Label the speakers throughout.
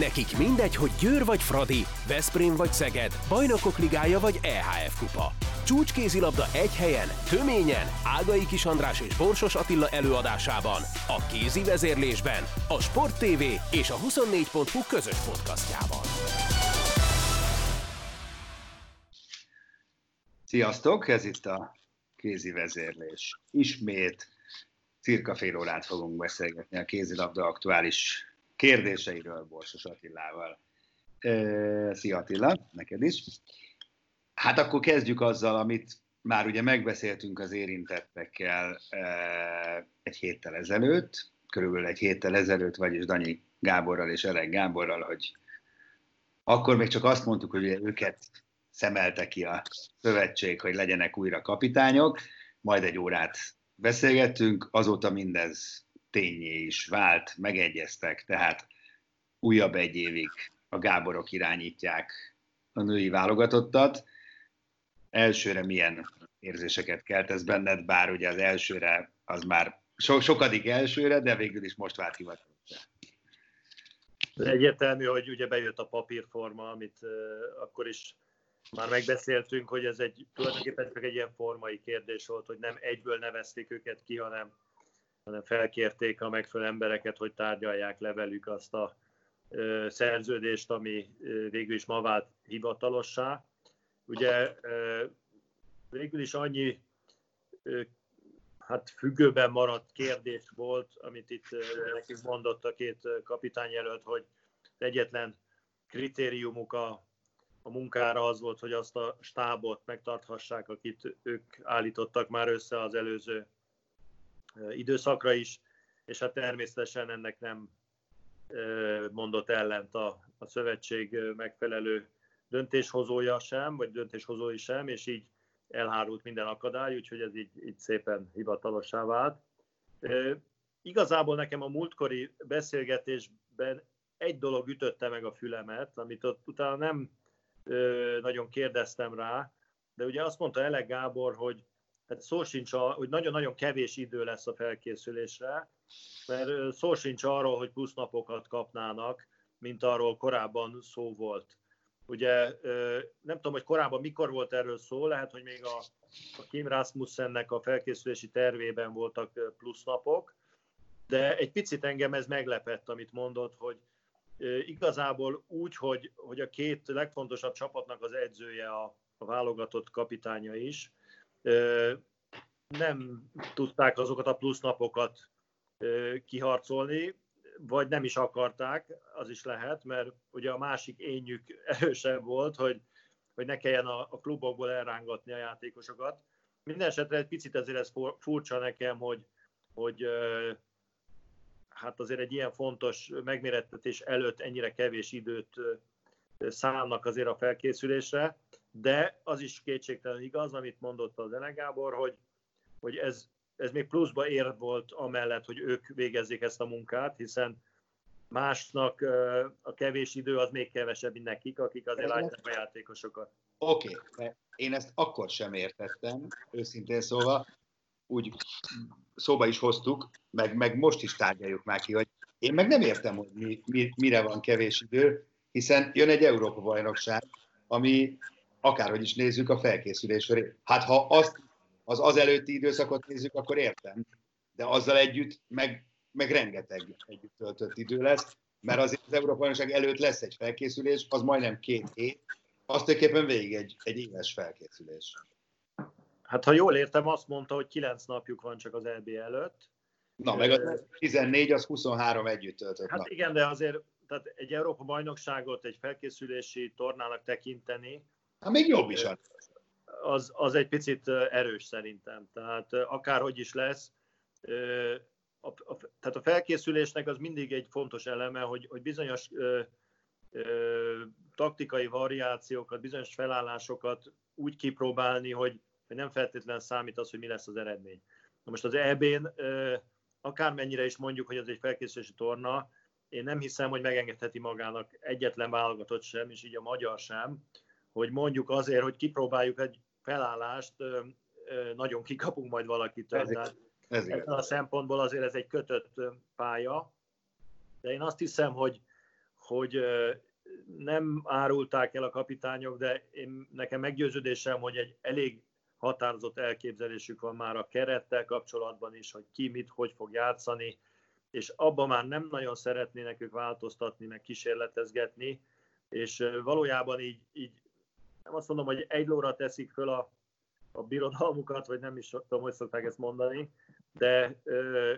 Speaker 1: Nekik mindegy, hogy Győr vagy Fradi, Veszprém vagy Szeged, Bajnokok Ligája vagy EHF Kupa. Csúcskézilabda egy helyen, töményen, Ágai Kis András és Borsos Attila előadásában, a kézi vezérlésben, a Sport TV és a 24.hu közös podcastjában.
Speaker 2: Sziasztok, ez itt a kézi vezérlés. Ismét cirka fél órát fogunk beszélgetni a kézilabda aktuális kérdéseiről Borsos Attilával. Szia Attila, neked is. Hát akkor kezdjük azzal, amit már ugye megbeszéltünk az érintettekkel egy héttel ezelőtt, körülbelül egy héttel ezelőtt, vagyis Danyi Gáborral és Elek Gáborral, hogy akkor még csak azt mondtuk, hogy őket szemelte ki a szövetség, hogy legyenek újra kapitányok, majd egy órát beszélgettünk, azóta mindez tényé is vált, megegyeztek, tehát újabb egy évig a Gáborok irányítják a női válogatottat. Elsőre milyen érzéseket kelt ez benned, bár ugye az elsőre az már so, sokadik elsőre, de végül is most vált hivatalossá.
Speaker 3: Egyértelmű, hogy ugye bejött a papírforma, amit uh, akkor is már megbeszéltünk, hogy ez egy tulajdonképpen csak egy ilyen formai kérdés volt, hogy nem egyből nevezték őket ki, hanem, hanem felkérték a megfelelő embereket, hogy tárgyalják le velük azt a szerződést, ami végül is ma vált hivatalossá. Ugye végül is annyi hát függőben maradt kérdés volt, amit itt nekünk mondott a két kapitányjelölt, hogy egyetlen kritériumuk a a munkára az volt, hogy azt a stábot megtarthassák, akit ők állítottak már össze az előző időszakra is, és hát természetesen ennek nem mondott ellent a, a szövetség megfelelő döntéshozója sem, vagy döntéshozói sem, és így elhárult minden akadály, úgyhogy ez így, így szépen hivatalossá vált. Igazából nekem a múltkori beszélgetésben egy dolog ütötte meg a fülemet, amit ott utána nem nagyon kérdeztem rá, de ugye azt mondta Elek Gábor, hogy hát szó sincs, a, hogy nagyon-nagyon kevés idő lesz a felkészülésre, mert szó sincs arról, hogy plusz napokat kapnának, mint arról korábban szó volt. Ugye nem tudom, hogy korábban mikor volt erről szó, lehet, hogy még a, a Kim Rasmussennek a felkészülési tervében voltak plusz napok, de egy picit engem ez meglepett, amit mondott, hogy Igazából úgy, hogy, hogy a két legfontosabb csapatnak az edzője a, a válogatott kapitánya is, nem tudták azokat a plusz napokat kiharcolni, vagy nem is akarták, az is lehet, mert ugye a másik ényük erősebb volt, hogy, hogy ne kelljen a, a klubokból elrángatni a játékosokat. Mindenesetre egy picit ezért ez furcsa nekem, hogy, hogy hát azért egy ilyen fontos megmérettetés előtt ennyire kevés időt szállnak azért a felkészülésre, de az is kétségtelen igaz, amit mondott az Ene Gábor, hogy, hogy ez, ez még pluszba ér volt amellett, hogy ők végezzék ezt a munkát, hiszen másnak a kevés idő az még kevesebb, mint nekik, akik azért látják a játékosokat.
Speaker 2: Oké, okay. én ezt akkor sem értettem, őszintén szólva, úgy szóba is hoztuk, meg, meg most is tárgyaljuk már ki, hogy én meg nem értem, hogy mi, mi, mire van kevés idő, hiszen jön egy Európa-bajnokság, ami akárhogy is nézzük a felkészülésre. Hát ha azt, az az előtti időszakot nézzük, akkor értem, de azzal együtt meg, meg rengeteg együtt töltött idő lesz, mert azért az Európa-bajnokság előtt lesz egy felkészülés, az majdnem két hét, azt tulajdonképpen végig egy, egy éves felkészülés.
Speaker 3: Hát ha jól értem, azt mondta, hogy kilenc napjuk van csak az EB előtt.
Speaker 2: Na, meg a 14, az 23 együtt töltött
Speaker 3: Hát
Speaker 2: nap.
Speaker 3: igen, de azért tehát egy Európa bajnokságot egy felkészülési tornának tekinteni.
Speaker 2: Hát még jobb is az.
Speaker 3: Az, az egy picit erős szerintem. Tehát akárhogy is lesz, a, a, tehát a felkészülésnek az mindig egy fontos eleme, hogy, hogy bizonyos ö, ö, taktikai variációkat, bizonyos felállásokat úgy kipróbálni, hogy hogy nem feltétlenül számít az, hogy mi lesz az eredmény. Na most az EB-n akármennyire is mondjuk, hogy ez egy felkészülési torna, én nem hiszem, hogy megengedheti magának egyetlen válogatott sem, és így a magyar sem, hogy mondjuk azért, hogy kipróbáljuk egy felállást, nagyon kikapunk majd valakit. Ez, ez a szempontból azért ez egy kötött pálya, de én azt hiszem, hogy, hogy nem árulták el a kapitányok, de én, nekem meggyőződésem, hogy egy elég határozott elképzelésük van már a kerettel kapcsolatban is, hogy ki mit, hogy fog játszani, és abban már nem nagyon szeretnének ők változtatni, meg kísérletezgetni, és valójában így, így nem azt mondom, hogy egy lóra teszik föl a, a birodalmukat, vagy nem is tudom, hogy szokták ezt mondani, de ö,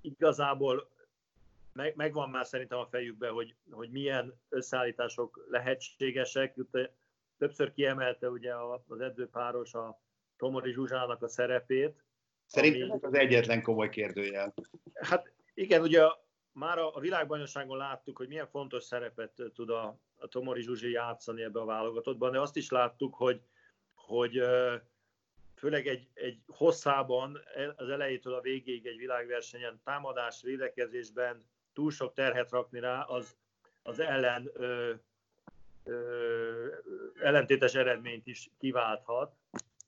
Speaker 3: igazából meg, megvan már szerintem a fejükben, hogy, hogy milyen összeállítások lehetségesek. Többször kiemelte ugye az edzőpáros a Tomori Zsuzsának a szerepét.
Speaker 2: Szerintem ami, az egyetlen komoly kérdőjel.
Speaker 3: Hát igen, ugye már a, a világbajnokságon láttuk, hogy milyen fontos szerepet tud a, a Tomori Zsuzsi játszani ebbe a válogatottban, de azt is láttuk, hogy, hogy főleg egy, egy hosszában, az elejétől a végéig egy világversenyen, támadás, védekezésben túl sok terhet rakni rá, az, az ellen ö, ö, ellentétes eredményt is kiválthat,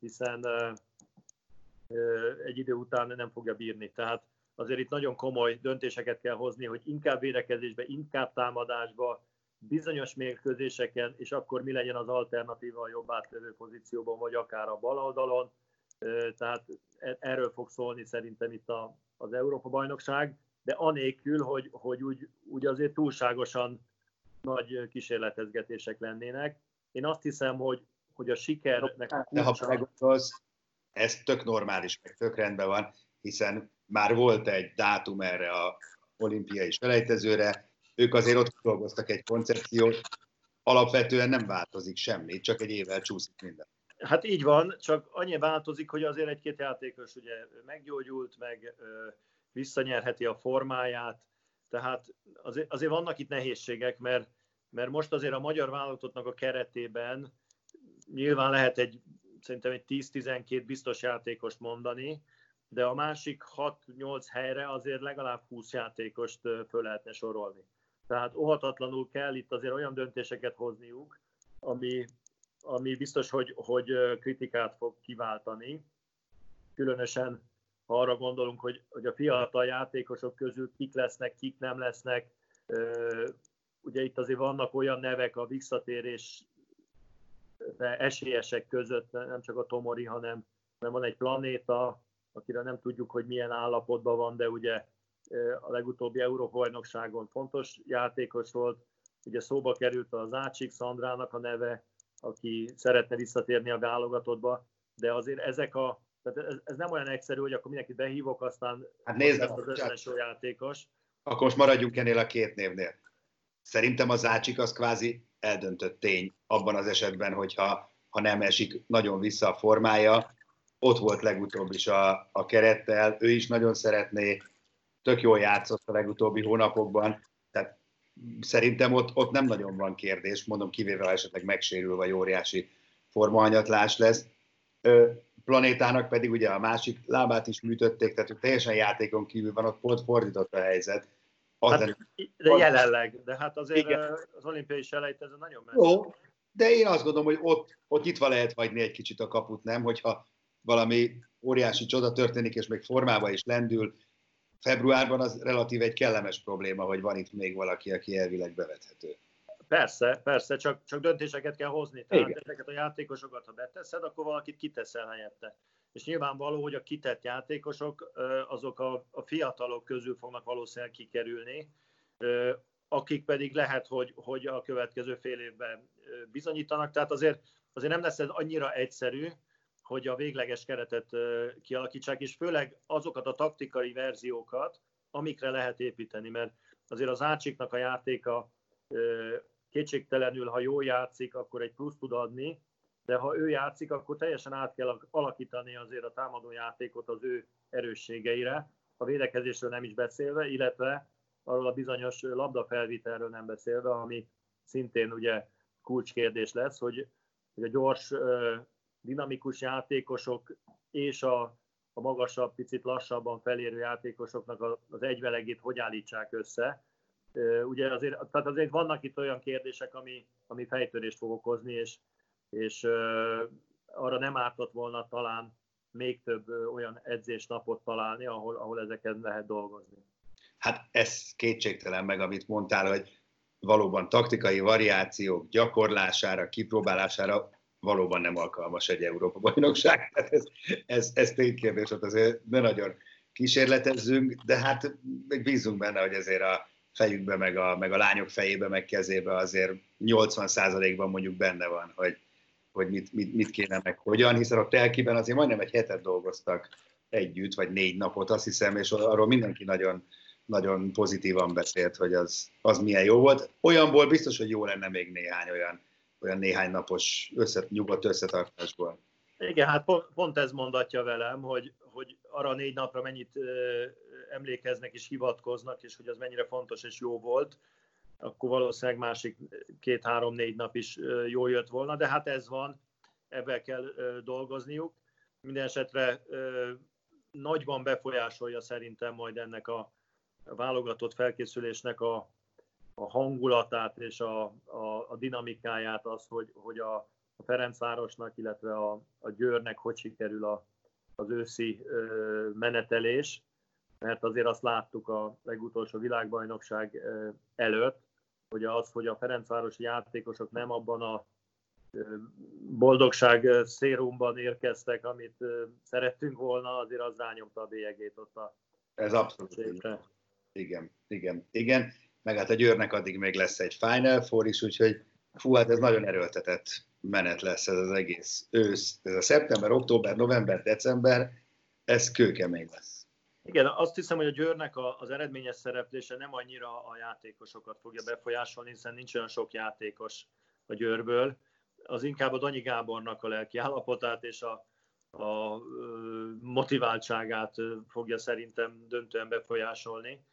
Speaker 3: hiszen ö, egy idő után nem fogja bírni. Tehát azért itt nagyon komoly döntéseket kell hozni, hogy inkább védekezésbe, inkább támadásba, bizonyos mérkőzéseken, és akkor mi legyen az alternatíva a jobb átlövő pozícióban, vagy akár a bal oldalon. Tehát e-, erről fog szólni szerintem itt a, az Európa-bajnokság de anélkül, hogy, hogy úgy, úgy azért túlságosan nagy kísérletezgetések lennének. Én azt hiszem, hogy, hogy a sikernek.
Speaker 2: De ha meggondolsz, ez tök normális, meg tök rendben van, hiszen már volt egy dátum erre a olimpiai selejtezőre, ők azért ott dolgoztak egy koncepciót, alapvetően nem változik semmi, csak egy évvel csúszik minden.
Speaker 3: Hát így van, csak annyi változik, hogy azért egy-két játékos ugye meggyógyult, meg visszanyerheti a formáját, tehát azért, azért vannak itt nehézségek, mert, mert most azért a magyar válogatottnak a keretében nyilván lehet egy szerintem egy 10-12 biztos játékost mondani, de a másik 6-8 helyre azért legalább 20 játékost föl lehetne sorolni. Tehát óhatatlanul kell itt azért olyan döntéseket hozniuk, ami, ami biztos, hogy, hogy kritikát fog kiváltani. Különösen ha arra gondolunk, hogy, hogy a fiatal játékosok közül kik lesznek, kik nem lesznek, ugye itt azért vannak olyan nevek a visszatérés esélyesek között, nem csak a Tomori, hanem, hanem van egy planéta, akire nem tudjuk, hogy milyen állapotban van, de ugye a legutóbbi Európa-bajnokságon fontos játékos volt, ugye szóba került az Ácsik Szandrának a neve, aki szeretne visszatérni a válogatottba, de azért ezek a tehát ez, ez nem olyan egyszerű, hogy akkor mindenkit behívok, aztán
Speaker 2: hát nézd,
Speaker 3: az összes játékos.
Speaker 2: Akkor most maradjunk ennél a két névnél. Szerintem az Ácsik az kvázi eldöntött tény abban az esetben, hogyha ha nem esik nagyon vissza a formája. Ott volt legutóbb is a, a kerettel, ő is nagyon szeretné, tök jól játszott a legutóbbi hónapokban, tehát szerintem ott, ott nem nagyon van kérdés, mondom kivéve, ha esetleg megsérül, vagy óriási formahanyatlás lesz planétának pedig ugye a másik lábát is műtötték, tehát teljesen játékon kívül van, ott pont fordított a helyzet.
Speaker 3: Az hát, de jelenleg, de hát azért Igen. az olimpiai selejtező nagyon messze. Jó,
Speaker 2: de én azt gondolom, hogy ott, ott nyitva lehet hagyni egy kicsit a kaput, nem? Hogyha valami óriási csoda történik, és még formába is lendül, februárban az relatív egy kellemes probléma, hogy van itt még valaki, aki elvileg bevethető.
Speaker 3: Persze, persze, csak, csak döntéseket kell hozni. Tehát Igen. ezeket a játékosokat, ha beteszed, akkor valakit kiteszel helyette. És nyilvánvaló, hogy a kitett játékosok, azok a, a fiatalok közül fognak valószínűleg kikerülni, akik pedig lehet, hogy, hogy a következő fél évben bizonyítanak. Tehát azért, azért nem lesz ez annyira egyszerű, hogy a végleges keretet kialakítsák, és főleg azokat a taktikai verziókat, amikre lehet építeni, mert azért az Ácsiknak a játéka kétségtelenül, ha jól játszik, akkor egy plusz tud adni, de ha ő játszik, akkor teljesen át kell alakítani azért a támadó játékot az ő erősségeire, a védekezésről nem is beszélve, illetve arról a bizonyos labdafelvitelről nem beszélve, ami szintén ugye kulcskérdés lesz, hogy, hogy a gyors, dinamikus játékosok és a, a magasabb, picit lassabban felérő játékosoknak az egyvelegét hogy állítsák össze, Ugye azért, tehát azért vannak itt olyan kérdések, ami, ami fejtörést fog okozni, és, és arra nem ártott volna talán még több olyan edzésnapot találni, ahol, ahol ezeken lehet dolgozni.
Speaker 2: Hát ez kétségtelen meg, amit mondtál, hogy valóban taktikai variációk gyakorlására, kipróbálására valóban nem alkalmas egy Európa-bajnokság. Tehát ez, ez, ez ténykérdés, ott azért ne nagyon kísérletezzünk, de hát még bízunk benne, hogy ezért a fejükbe, meg a, meg a lányok fejébe, meg kezébe azért 80%-ban mondjuk benne van, hogy, hogy mit, mit, mit kéne meg hogyan, hiszen a telkiben azért majdnem egy hetet dolgoztak együtt, vagy négy napot, azt hiszem, és arról mindenki nagyon, nagyon pozitívan beszélt, hogy az, az milyen jó volt. Olyanból biztos, hogy jó lenne még néhány olyan, olyan néhány napos összet, nyugodt összetartásból.
Speaker 3: Igen, hát pont, ez mondatja velem, hogy, hogy arra négy napra mennyit emlékeznek és hivatkoznak, és hogy az mennyire fontos és jó volt, akkor valószínűleg másik két-három-négy nap is ö, jól jött volna, de hát ez van, ebben kell dolgozniuk. Minden esetre ö, nagyban befolyásolja szerintem majd ennek a válogatott felkészülésnek a, a hangulatát és a, a, a dinamikáját az, hogy, hogy a, a Ferencvárosnak, illetve a, a Győrnek hogy sikerül a, az őszi ö, menetelés, mert azért azt láttuk a legutolsó világbajnokság ö, előtt, hogy az, hogy a Ferencvárosi játékosok nem abban a boldogság szérumban érkeztek, amit szerettünk volna, azért az rányomta a bélyegét ott a
Speaker 2: Ez abszolút. Igen, igen, igen. Meg hát a Győrnek addig még lesz egy Final Four is, úgyhogy fú, hát ez nagyon erőltetett menet lesz ez az egész ősz. Ez a szeptember, október, november, december, ez kőkemény lesz.
Speaker 3: Igen, azt hiszem, hogy a Győrnek az eredményes szereplése nem annyira a játékosokat fogja befolyásolni, hiszen nincs olyan sok játékos a Győrből, az inkább a Danyi Gábornak a lelki állapotát és a, a motiváltságát fogja szerintem döntően befolyásolni.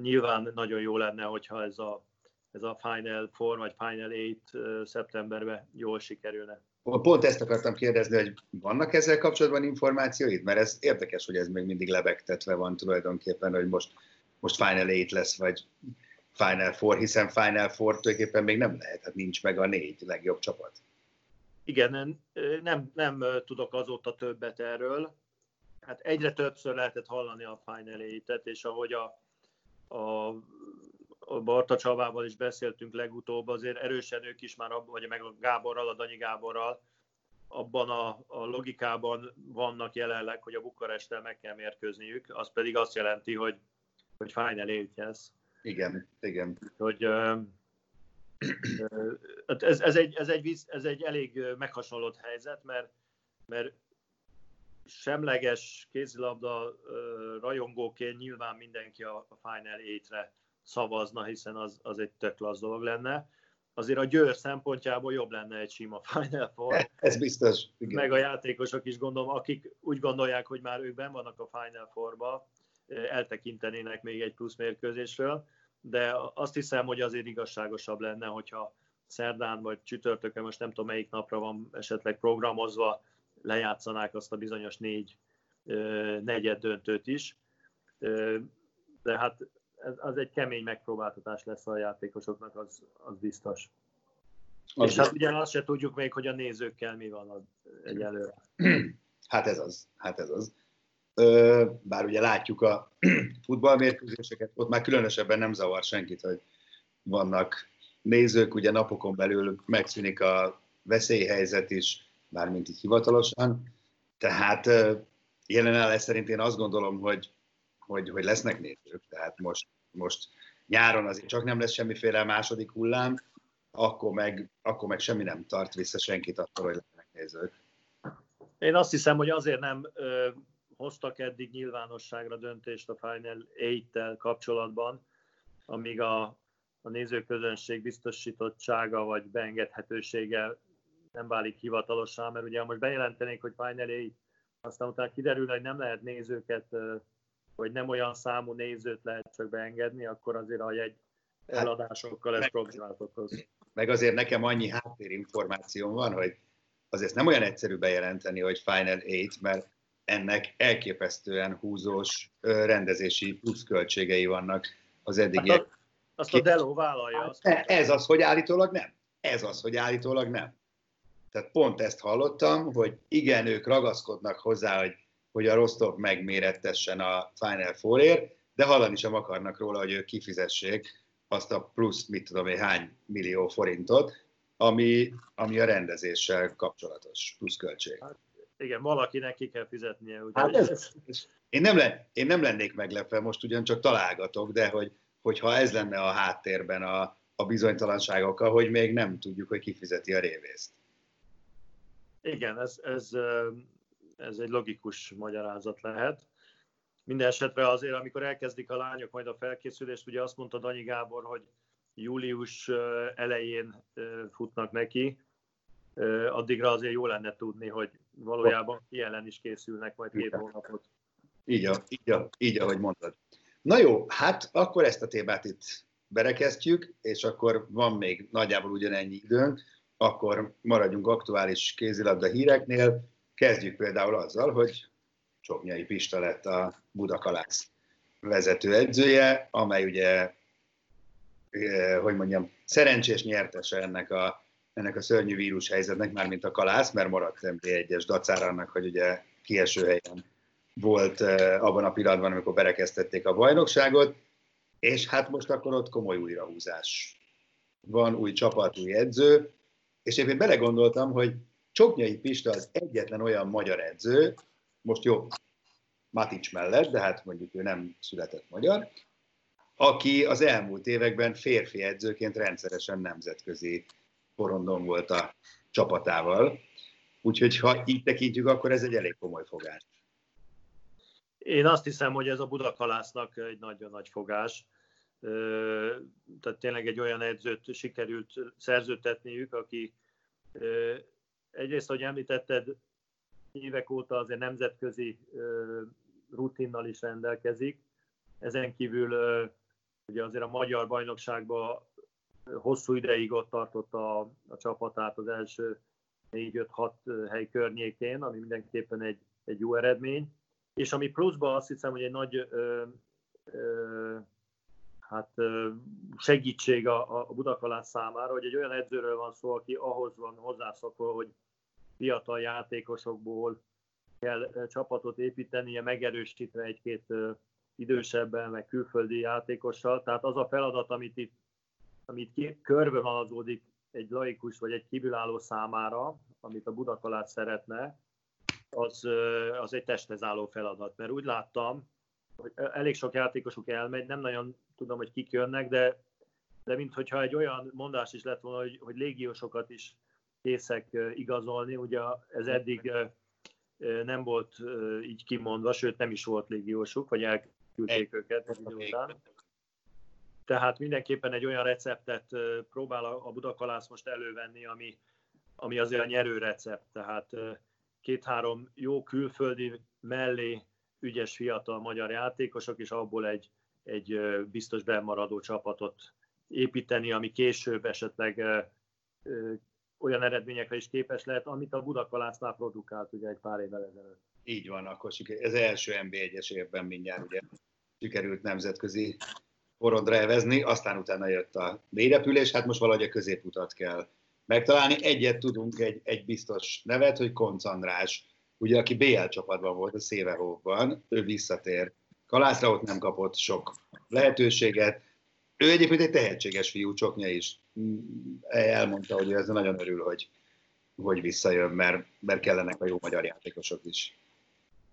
Speaker 3: Nyilván nagyon jó lenne, hogyha ez a, ez a Final Four vagy Final Eight szeptemberben jól sikerülne.
Speaker 2: Pont ezt akartam kérdezni, hogy vannak ezzel kapcsolatban információid? Mert ez érdekes, hogy ez még mindig lebegtetve van tulajdonképpen, hogy most, most Final Eight lesz, vagy Final Four, hiszen Final Four tulajdonképpen még nem lehet, hát nincs meg a négy legjobb csapat.
Speaker 3: Igen, nem, nem, tudok azóta többet erről. Hát egyre többször lehetett hallani a Final Eight-et, és ahogy a, a, a Barta Csabával is beszéltünk legutóbb, azért erősen ők is már, vagy meg a Gáborral, a Danyi Gáborral, abban a, a logikában vannak jelenleg, hogy a Bukarestel meg kell mérkőzniük, az pedig azt jelenti, hogy, hogy Final Eight lesz.
Speaker 2: Igen, igen.
Speaker 3: Hogy, hát ez, ez, egy, ez, egy, ez egy elég meghasonlott helyzet, mert, mert semleges kézilabda rajongóként nyilván mindenki a, Final 8-re szavazna, hiszen az, az egy tök lasz dolog lenne. Azért a Győr szempontjából jobb lenne egy sima Final Four.
Speaker 2: Ez biztos.
Speaker 3: Igen. Meg a játékosok is gondolom, akik úgy gondolják, hogy már ők ben vannak a Final Four-ba, eltekintenének még egy plusz mérkőzésről de azt hiszem, hogy azért igazságosabb lenne, hogyha szerdán vagy csütörtökön, most nem tudom melyik napra van esetleg programozva, lejátszanák azt a bizonyos négy negyed döntőt is. De hát ez, az egy kemény megpróbáltatás lesz a játékosoknak, az, az biztos. Az És hát ugye azt se tudjuk még, hogy a nézőkkel mi van egyelőre.
Speaker 2: Hát ez az, hát ez az bár ugye látjuk a futballmérkőzéseket, ott már különösebben nem zavar senkit, hogy vannak nézők, ugye napokon belül megszűnik a veszélyhelyzet is, bármint így hivatalosan, tehát jelenállás szerint én azt gondolom, hogy, hogy, hogy lesznek nézők, tehát most, most nyáron azért csak nem lesz semmiféle második hullám, akkor meg, akkor meg semmi nem tart vissza senkit attól, hogy lesznek nézők.
Speaker 3: Én azt hiszem, hogy azért nem hoztak eddig nyilvánosságra döntést a Final 8-tel kapcsolatban, amíg a, a nézőközönség biztosítottsága vagy beengedhetősége nem válik hivatalosan, mert ugye most bejelentenék, hogy Final 8, aztán utána kiderül, hogy nem lehet nézőket, vagy nem olyan számú nézőt lehet csak beengedni, akkor azért a jegy hát, eladásokkal ez problémát okoz.
Speaker 2: Meg azért nekem annyi háttérinformációm van, hogy azért nem olyan egyszerű bejelenteni, hogy Final 8, mert ennek elképesztően húzós rendezési pluszköltségei vannak az eddigi. Hát
Speaker 3: azt a Delo vállalja.
Speaker 2: Azt ez az, hogy állítólag nem. Ez az, hogy állítólag nem. Tehát pont ezt hallottam, hogy igen, ők ragaszkodnak hozzá, hogy, hogy a Rostov megmérettessen a Final Four-ért, de hallani sem akarnak róla, hogy ők kifizessék azt a plusz, mit tudom én, hány millió forintot, ami, ami a rendezéssel kapcsolatos pluszköltség. Hát,
Speaker 3: igen, valakinek ki kell fizetnie.
Speaker 2: Ugye? Hát ez, ez, én, nem le, én nem lennék meglepve, most ugyancsak találgatok, de hogy, hogyha ez lenne a háttérben a, a bizonytalanságokkal, hogy még nem tudjuk, hogy kifizeti a révészt.
Speaker 3: Igen, ez, ez, ez egy logikus magyarázat lehet. Minden esetre azért, amikor elkezdik a lányok majd a felkészülést, ugye azt mondta Danyi Gábor, hogy július elején futnak neki, addigra azért jó lenne tudni, hogy valójában ki ellen is készülnek majd két hónapot.
Speaker 2: Így, így, így, ahogy mondtad. Na jó, hát akkor ezt a témát itt berekeztjük, és akkor van még nagyjából ugyanennyi időnk, akkor maradjunk aktuális kézilabda híreknél. Kezdjük például azzal, hogy Csoknyai Pista lett a Budakalász vezető edzője, amely ugye, eh, hogy mondjam, szerencsés nyertese ennek a, ennek a szörnyű vírus helyzetnek, mármint a kalász, mert maradt MB1-es dacára annak, hogy ugye kieső helyen volt eh, abban a pillanatban, amikor berekeztették a bajnokságot, és hát most akkor ott komoly újrahúzás. Van új csapat, új edző, és én belegondoltam, hogy Csoknyai Pista az egyetlen olyan magyar edző, most jó, Matics mellett, de hát mondjuk ő nem született magyar, aki az elmúlt években férfi edzőként rendszeresen nemzetközi porondon volt a csapatával. Úgyhogy ha így tekintjük, akkor ez egy elég komoly fogás.
Speaker 3: Én azt hiszem, hogy ez a Budakalásznak egy nagyon nagy fogás. Tehát tényleg egy olyan edzőt sikerült szerzőtetniük, aki egyrészt, ahogy említetted, évek óta azért nemzetközi rutinnal is rendelkezik. Ezen kívül ugye azért a magyar bajnokságban hosszú ideig ott tartotta a, a csapatát az első 4-5-6 hely környékén, ami mindenképpen egy, egy jó eredmény. És ami pluszban azt hiszem, hogy egy nagy ö, ö, hát, segítség a, a Budakalász számára, hogy egy olyan edzőről van szó, aki ahhoz van hozzászokva, hogy fiatal játékosokból kell csapatot építenie, megerősítve egy-két idősebben, meg külföldi játékossal. Tehát az a feladat, amit itt amit ki, körbe haladódik egy laikus vagy egy kívülálló számára, amit a Budakalát szeretne, az, az egy testhez feladat. Mert úgy láttam, elég sok játékosuk elmegy, nem nagyon tudom, hogy kik jönnek, de, de mintha egy olyan mondás is lett volna, hogy, hogy légiósokat is készek igazolni. Ugye ez eddig nem volt így kimondva, sőt nem is volt légiósuk, vagy elküldték őket idő után. Tehát mindenképpen egy olyan receptet próbál a Budakalász most elővenni, ami, ami azért a nyerő recept. Tehát két-három jó külföldi mellé ügyes fiatal magyar játékosok, és abból egy, egy biztos bemaradó csapatot építeni, ami később esetleg olyan eredményekre is képes lehet, amit a Budakalásznál produkált ugye egy pár évvel ezelőtt.
Speaker 2: Így van, akkor ez első NB1-es évben mindjárt ugye sikerült nemzetközi porondra evezni, aztán utána jött a mélyrepülés, hát most valahogy a középutat kell megtalálni. Egyet tudunk, egy, egy biztos nevet, hogy Konc András, ugye, aki BL csapatban volt a Szévehóban, ő visszatér. Kalászra ott nem kapott sok lehetőséget. Ő egyébként egy tehetséges fiú, Csoknya is elmondta, hogy ezzel nagyon örül, hogy, hogy visszajön, mert, mert kellenek a jó magyar játékosok is.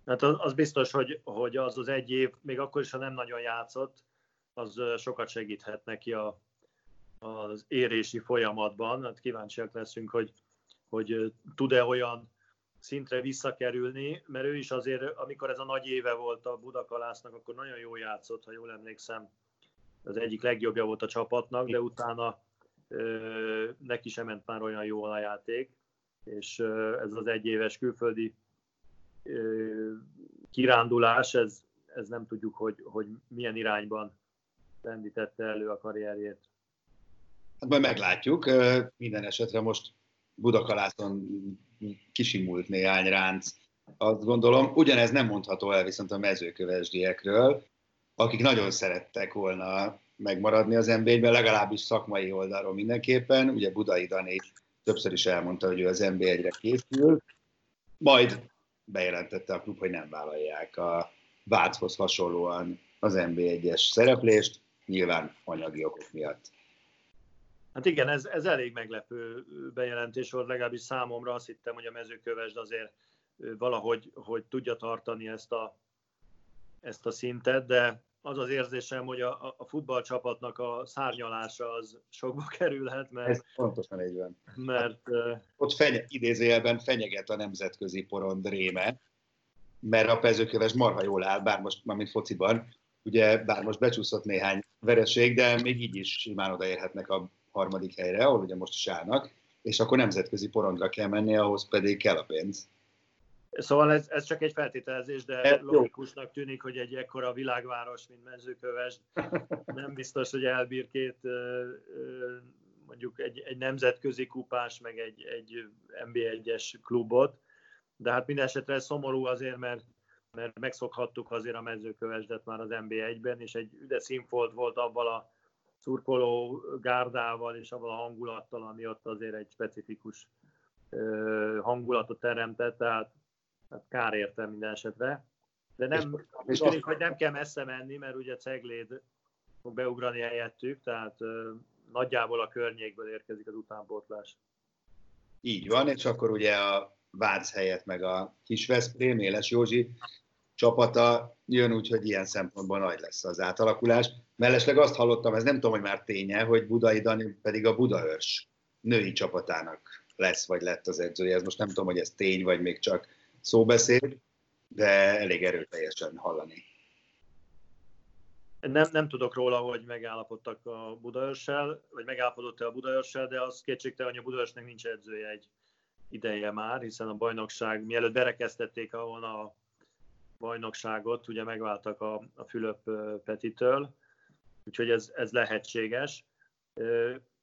Speaker 3: Hát az, az biztos, hogy, hogy az az egy év, még akkor is, ha nem nagyon játszott, az sokat segíthet neki a, az érési folyamatban. Hát kíváncsiak leszünk, hogy, hogy tud-e olyan szintre visszakerülni, mert ő is azért, amikor ez a nagy éve volt a Budakalásznak, akkor nagyon jól játszott, ha jól emlékszem, az egyik legjobbja volt a csapatnak, de utána ö, neki sem ment már olyan jól a játék, és ö, ez az egyéves külföldi ö, kirándulás, ez, ez nem tudjuk, hogy, hogy milyen irányban lendítette elő a karrierjét.
Speaker 2: Hát majd meglátjuk. Minden esetre most Budakalászon kisimult néhány ránc, azt gondolom. Ugyanez nem mondható el viszont a mezőkövesdiekről, akik nagyon szerettek volna megmaradni az nba legalábbis szakmai oldalról mindenképpen. Ugye Budai Dani többször is elmondta, hogy ő az NB1-re készül, majd bejelentette a klub, hogy nem vállalják a Váchoz hasonlóan az NB1-es szereplést nyilván anyagi okok miatt.
Speaker 3: Hát igen, ez, ez elég meglepő bejelentés volt, legalábbis számomra azt hittem, hogy a mezőkövesd azért valahogy hogy tudja tartani ezt a, ezt a szintet, de az az érzésem, hogy a, a futballcsapatnak a szárnyalása az sokba kerülhet, mert... Ez
Speaker 2: pontosan így van.
Speaker 3: Mert,
Speaker 2: hát, ott fenye, idézőjelben fenyeget a nemzetközi porond réme, mert a pezőköves marha jól áll, bár most, mint fociban, ugye bár most becsúszott néhány vereség, de még így is simán odaérhetnek a harmadik helyre, ahol ugye most is állnak, és akkor nemzetközi porondra kell menni, ahhoz pedig kell a pénz.
Speaker 3: Szóval ez, ez csak egy feltételezés, de ez logikusnak tűnik, hogy egy ekkora világváros, mint Mezőköves, nem biztos, hogy elbír két mondjuk egy, egy nemzetközi kupás, meg egy, egy NB1-es klubot, de hát minden esetre szomorú azért, mert, mert megszokhattuk azért a mezőkövesdet már az NB1-ben, és egy üde színfolt volt abban a szurkoló gárdával és avval a hangulattal, ami ott azért egy specifikus hangulatot teremtett, tehát, tehát kár érte minden esetre. De nem, és, és tűnik, hogy nem kell messze menni, mert ugye Cegléd fog beugrani helyettük, tehát nagyjából a környékből érkezik az utánpótlás.
Speaker 2: Így van, és akkor ugye a Vác helyett meg a kis Veszprém, Éles Józsi csapata jön úgy, hogy ilyen szempontból nagy lesz az átalakulás. Mellesleg azt hallottam, ez nem tudom, hogy már ténye, hogy Budai Dani pedig a Budaörs női csapatának lesz, vagy lett az edzője. Ez most nem tudom, hogy ez tény, vagy még csak szóbeszéd, de elég erőteljesen hallani.
Speaker 3: Nem, nem tudok róla, hogy megállapodtak a Budaörssel, vagy megállapodott-e a Budaörssel, de az kétségtelen, hogy a Budaörsnek nincs edzője egy ideje már, hiszen a bajnokság, mielőtt berekeztették volna a bajnokságot, ugye megváltak a, a Fülöp Petitől, úgyhogy ez, ez lehetséges.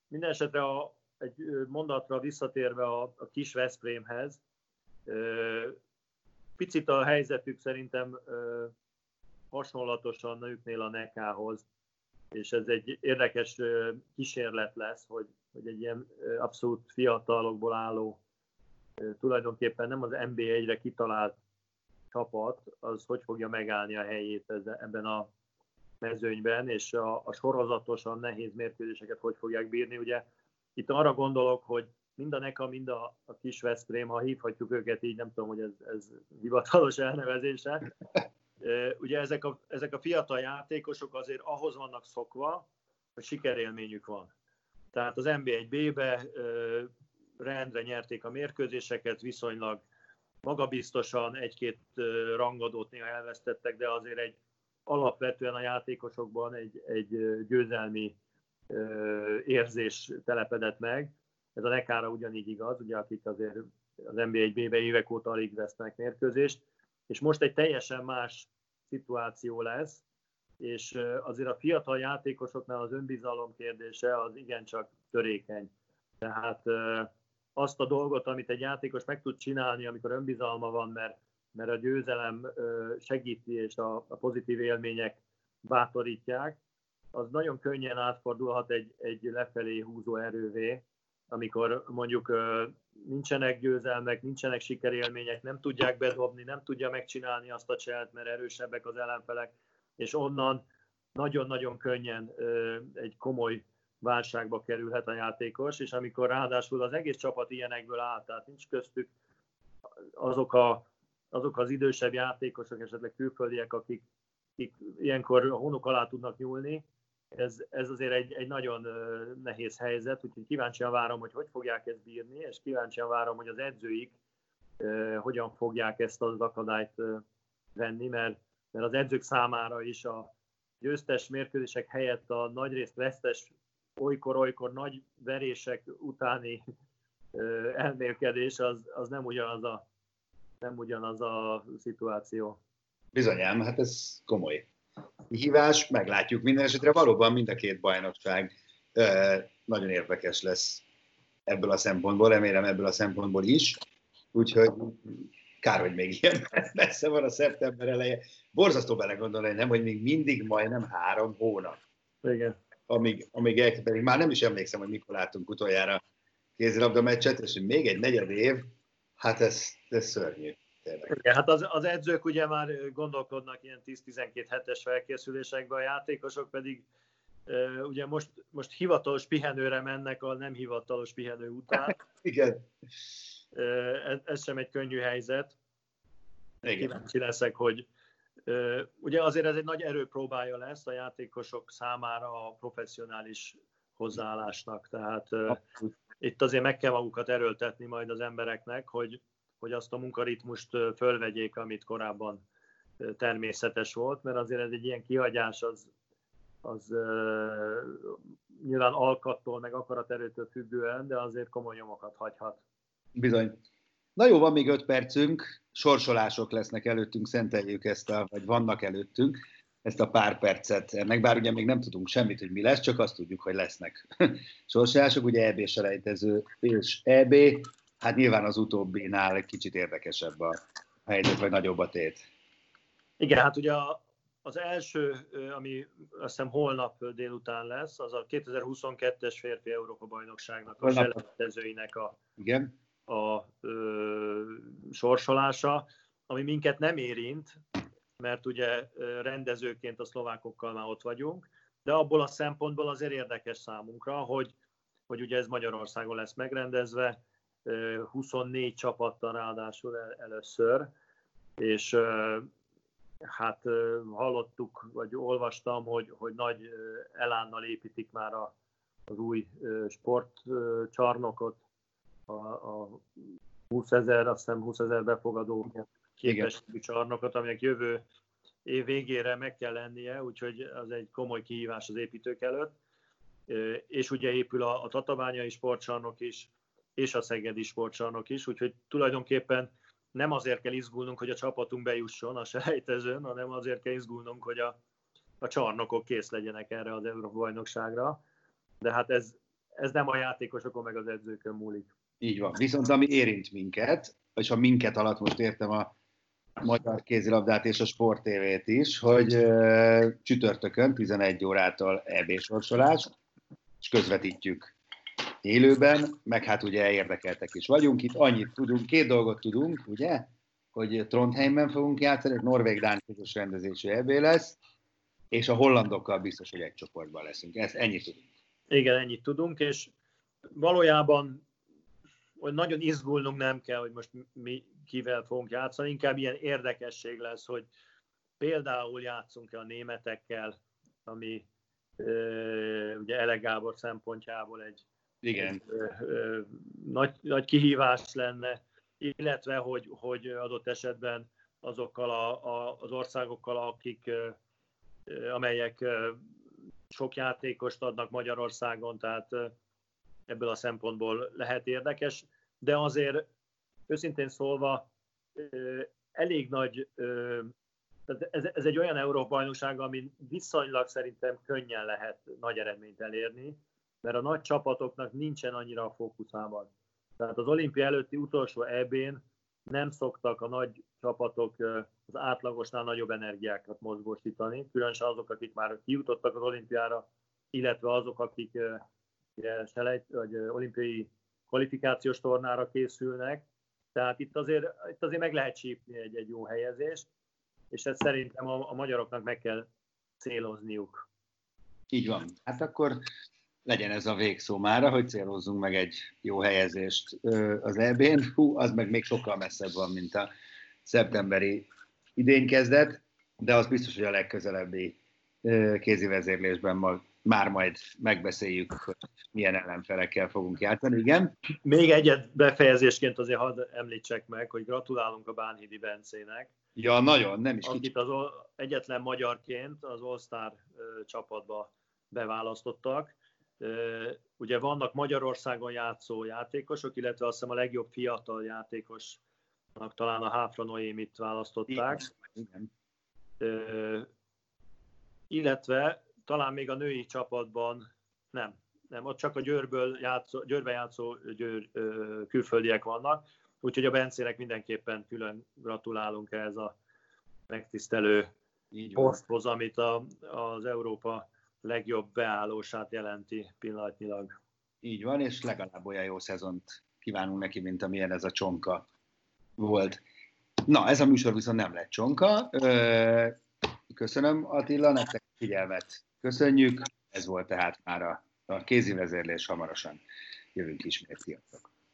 Speaker 3: Minden esetre a, egy mondatra visszatérve a, a kis Veszprémhez, picit a helyzetük szerintem hasonlatosan nőknél a Nekához, és ez egy érdekes kísérlet lesz, hogy, hogy egy ilyen abszolút fiatalokból álló, tulajdonképpen nem az NB1-re kitalált csapat, az hogy fogja megállni a helyét ebben a mezőnyben, és a, a sorozatosan nehéz mérkőzéseket hogy fogják bírni. Ugye itt arra gondolok, hogy mind a NECA, mind a, a kis Veszprém, ha hívhatjuk őket így, nem tudom, hogy ez, ez hivatalos elnevezése. Ugye ezek a, ezek a fiatal játékosok azért ahhoz vannak szokva, hogy sikerélményük van. Tehát az NB1B-be rendre nyerték a mérkőzéseket, viszonylag magabiztosan, egy-két rangadót néha elvesztettek, de azért egy alapvetően a játékosokban egy, egy győzelmi érzés telepedett meg. Ez a Nekára ugyanígy igaz, ugye akik azért az NBA-be évek óta alig vesznek mérkőzést, és most egy teljesen más szituáció lesz, és azért a fiatal játékosoknál az önbizalom kérdése az igencsak törékeny. Tehát azt a dolgot, amit egy játékos meg tud csinálni, amikor önbizalma van, mert, mert a győzelem segíti, és a, a pozitív élmények bátorítják, az nagyon könnyen átfordulhat egy, egy lefelé húzó erővé, amikor mondjuk nincsenek győzelmek, nincsenek sikerélmények, nem tudják bedobni, nem tudja megcsinálni azt a cselt, mert erősebbek az ellenfelek, és onnan nagyon-nagyon könnyen egy komoly válságba kerülhet a játékos, és amikor ráadásul az egész csapat ilyenekből áll, tehát nincs köztük azok, a, azok az idősebb játékosok, esetleg külföldiek, akik, akik ilyenkor a honok alá tudnak nyúlni, ez, ez azért egy, egy nagyon nehéz helyzet, úgyhogy kíváncsian várom, hogy hogy fogják ezt bírni, és kíváncsian várom, hogy az edzőik hogyan fogják ezt az akadályt venni, mert, mert az edzők számára is a győztes mérkőzések helyett a nagyrészt vesztes olykor-olykor nagy verések utáni elmélkedés, az, az nem, ugyanaz a, nem ugyanaz a szituáció.
Speaker 2: Bizonyám, hát ez komoly hívás, meglátjuk minden esetre. Valóban mind a két bajnokság nagyon érdekes lesz ebből a szempontból, remélem ebből a szempontból is. Úgyhogy kár, hogy még ilyen messze van a szeptember eleje. Borzasztó belegondolni, nem, hogy még mindig majdnem három hónap.
Speaker 3: Igen
Speaker 2: amíg, amíg el, pedig már nem is emlékszem, hogy mikor láttunk utoljára kézilabda meccset, és még egy negyed év, hát ez, ez szörnyű.
Speaker 3: Igen, hát az, az edzők ugye már gondolkodnak ilyen 10-12 hetes felkészülésekben, a játékosok pedig Ugye most, most hivatalos pihenőre mennek a nem hivatalos pihenő után.
Speaker 2: Igen.
Speaker 3: Ez, ez sem egy könnyű helyzet.
Speaker 2: Igen.
Speaker 3: Kíváncsi leszek, hogy ugye azért ez egy nagy erőpróbája lesz a játékosok számára a professzionális hozzáállásnak. Tehát Abszolút. itt azért meg kell magukat erőltetni majd az embereknek, hogy, hogy azt a munkaritmust fölvegyék, amit korábban természetes volt, mert azért ez egy ilyen kihagyás az, az nyilván alkattól, meg akaraterőtől függően, de azért komoly nyomokat hagyhat.
Speaker 2: Bizony. Na jó, van még öt percünk, sorsolások lesznek előttünk, szenteljük ezt a, vagy vannak előttünk ezt a pár percet. Ennek, bár ugye még nem tudunk semmit, hogy mi lesz, csak azt tudjuk, hogy lesznek. Sorsolások, ugye EB selejtező és EB, hát nyilván az utóbbinál kicsit érdekesebb a helyzet, vagy nagyobb a tét.
Speaker 3: Igen, hát ugye az első, ami azt hiszem holnap délután lesz, az a 2022-es férfi Európa bajnokságnak, a selejtezőinek a,
Speaker 2: Igen.
Speaker 3: A ö, sorsolása, ami minket nem érint, mert ugye rendezőként a szlovákokkal már ott vagyunk, de abból a szempontból azért érdekes számunkra, hogy, hogy ugye ez Magyarországon lesz megrendezve, 24 csapattal ráadásul először, és hát hallottuk, vagy olvastam, hogy, hogy nagy elánnal építik már a, az új sportcsarnokot, a, a 20 ezer, azt hiszem 20 ezer befogadó képességű csarnokot, aminek jövő év végére meg kell lennie, úgyhogy az egy komoly kihívás az építők előtt. És ugye épül a, a Tatabányai sportcsarnok is, és a Szegedi sportcsarnok is, úgyhogy tulajdonképpen nem azért kell izgulnunk, hogy a csapatunk bejusson a selejtezőn, hanem azért kell izgulnunk, hogy a, a csarnokok kész legyenek erre az Európa-bajnokságra. De hát ez, ez nem a játékosokon meg az edzőkön múlik.
Speaker 2: Így van. Viszont ami érint minket, és a minket alatt most értem a magyar kézilabdát és a Sport TV-t is, hogy uh, csütörtökön 11 órától EB sorsolás, és közvetítjük élőben, meg hát ugye érdekeltek is vagyunk. Itt annyit tudunk, két dolgot tudunk, ugye, hogy Trondheimben fogunk játszani, egy norvég-dán közös rendezésű EB lesz, és a hollandokkal biztos, hogy egy csoportban leszünk. Ezt ennyit tudunk.
Speaker 3: Igen, ennyit tudunk, és valójában hogy nagyon izgulnunk nem kell, hogy most mi kivel fogunk játszani, inkább ilyen érdekesség lesz, hogy például játszunk-e a németekkel, ami ugye Ele Gábor szempontjából egy
Speaker 2: igen.
Speaker 3: Nagy, nagy kihívás lenne, illetve hogy, hogy adott esetben azokkal a, a, az országokkal, akik, amelyek sok játékost adnak Magyarországon, tehát ebből a szempontból lehet érdekes, de azért őszintén szólva elég nagy, ez, ez egy olyan Európa-bajnokság, ami viszonylag szerintem könnyen lehet nagy eredményt elérni, mert a nagy csapatoknak nincsen annyira a fókuszában. Tehát az olimpia előtti utolsó EB-n nem szoktak a nagy csapatok az átlagosnál nagyobb energiákat mozgósítani, különösen azok, akik már kijutottak az olimpiára, illetve azok, akik selejt, vagy olimpiai kvalifikációs tornára készülnek. Tehát itt azért, itt azért meg lehet csípni egy, egy jó helyezést, és ezt szerintem a, a magyaroknak meg kell célozniuk.
Speaker 2: Így van. Hát akkor legyen ez a végszó mára, hogy célozzunk meg egy jó helyezést az EB-n. Hú, az meg még sokkal messzebb van, mint a szeptemberi idén kezdet, de az biztos, hogy a legközelebbi kézi vezérlésben már majd megbeszéljük, hogy milyen ellenfelekkel fogunk játszani. Igen.
Speaker 3: Még egyet befejezésként azért hadd említsek meg, hogy gratulálunk a Bánhidi Bencének.
Speaker 2: Ja, nagyon, nem is
Speaker 3: Akit az egyetlen magyarként az All-Star csapatba beválasztottak. Ugye vannak Magyarországon játszó játékosok, illetve azt hiszem a legjobb fiatal játékosnak talán a Háfra Noémit választották. Igen. Illetve talán még a női csapatban nem, nem, ott csak a Győrből játszó, Győrbe játszó győr, külföldiek vannak, úgyhogy a Bencének mindenképpen külön gratulálunk ehhez a megtisztelő poszthoz, amit a, az Európa legjobb beállósát jelenti pillanatnyilag.
Speaker 2: Így van, és legalább olyan jó szezont kívánunk neki, mint amilyen ez a csonka volt. Na, ez a műsor viszont nem lett csonka. Köszönöm Attila, nektek figyelmet. Köszönjük. Ez volt tehát már a, a kézi vezérlés hamarosan jövünk ismét. Sziasztok!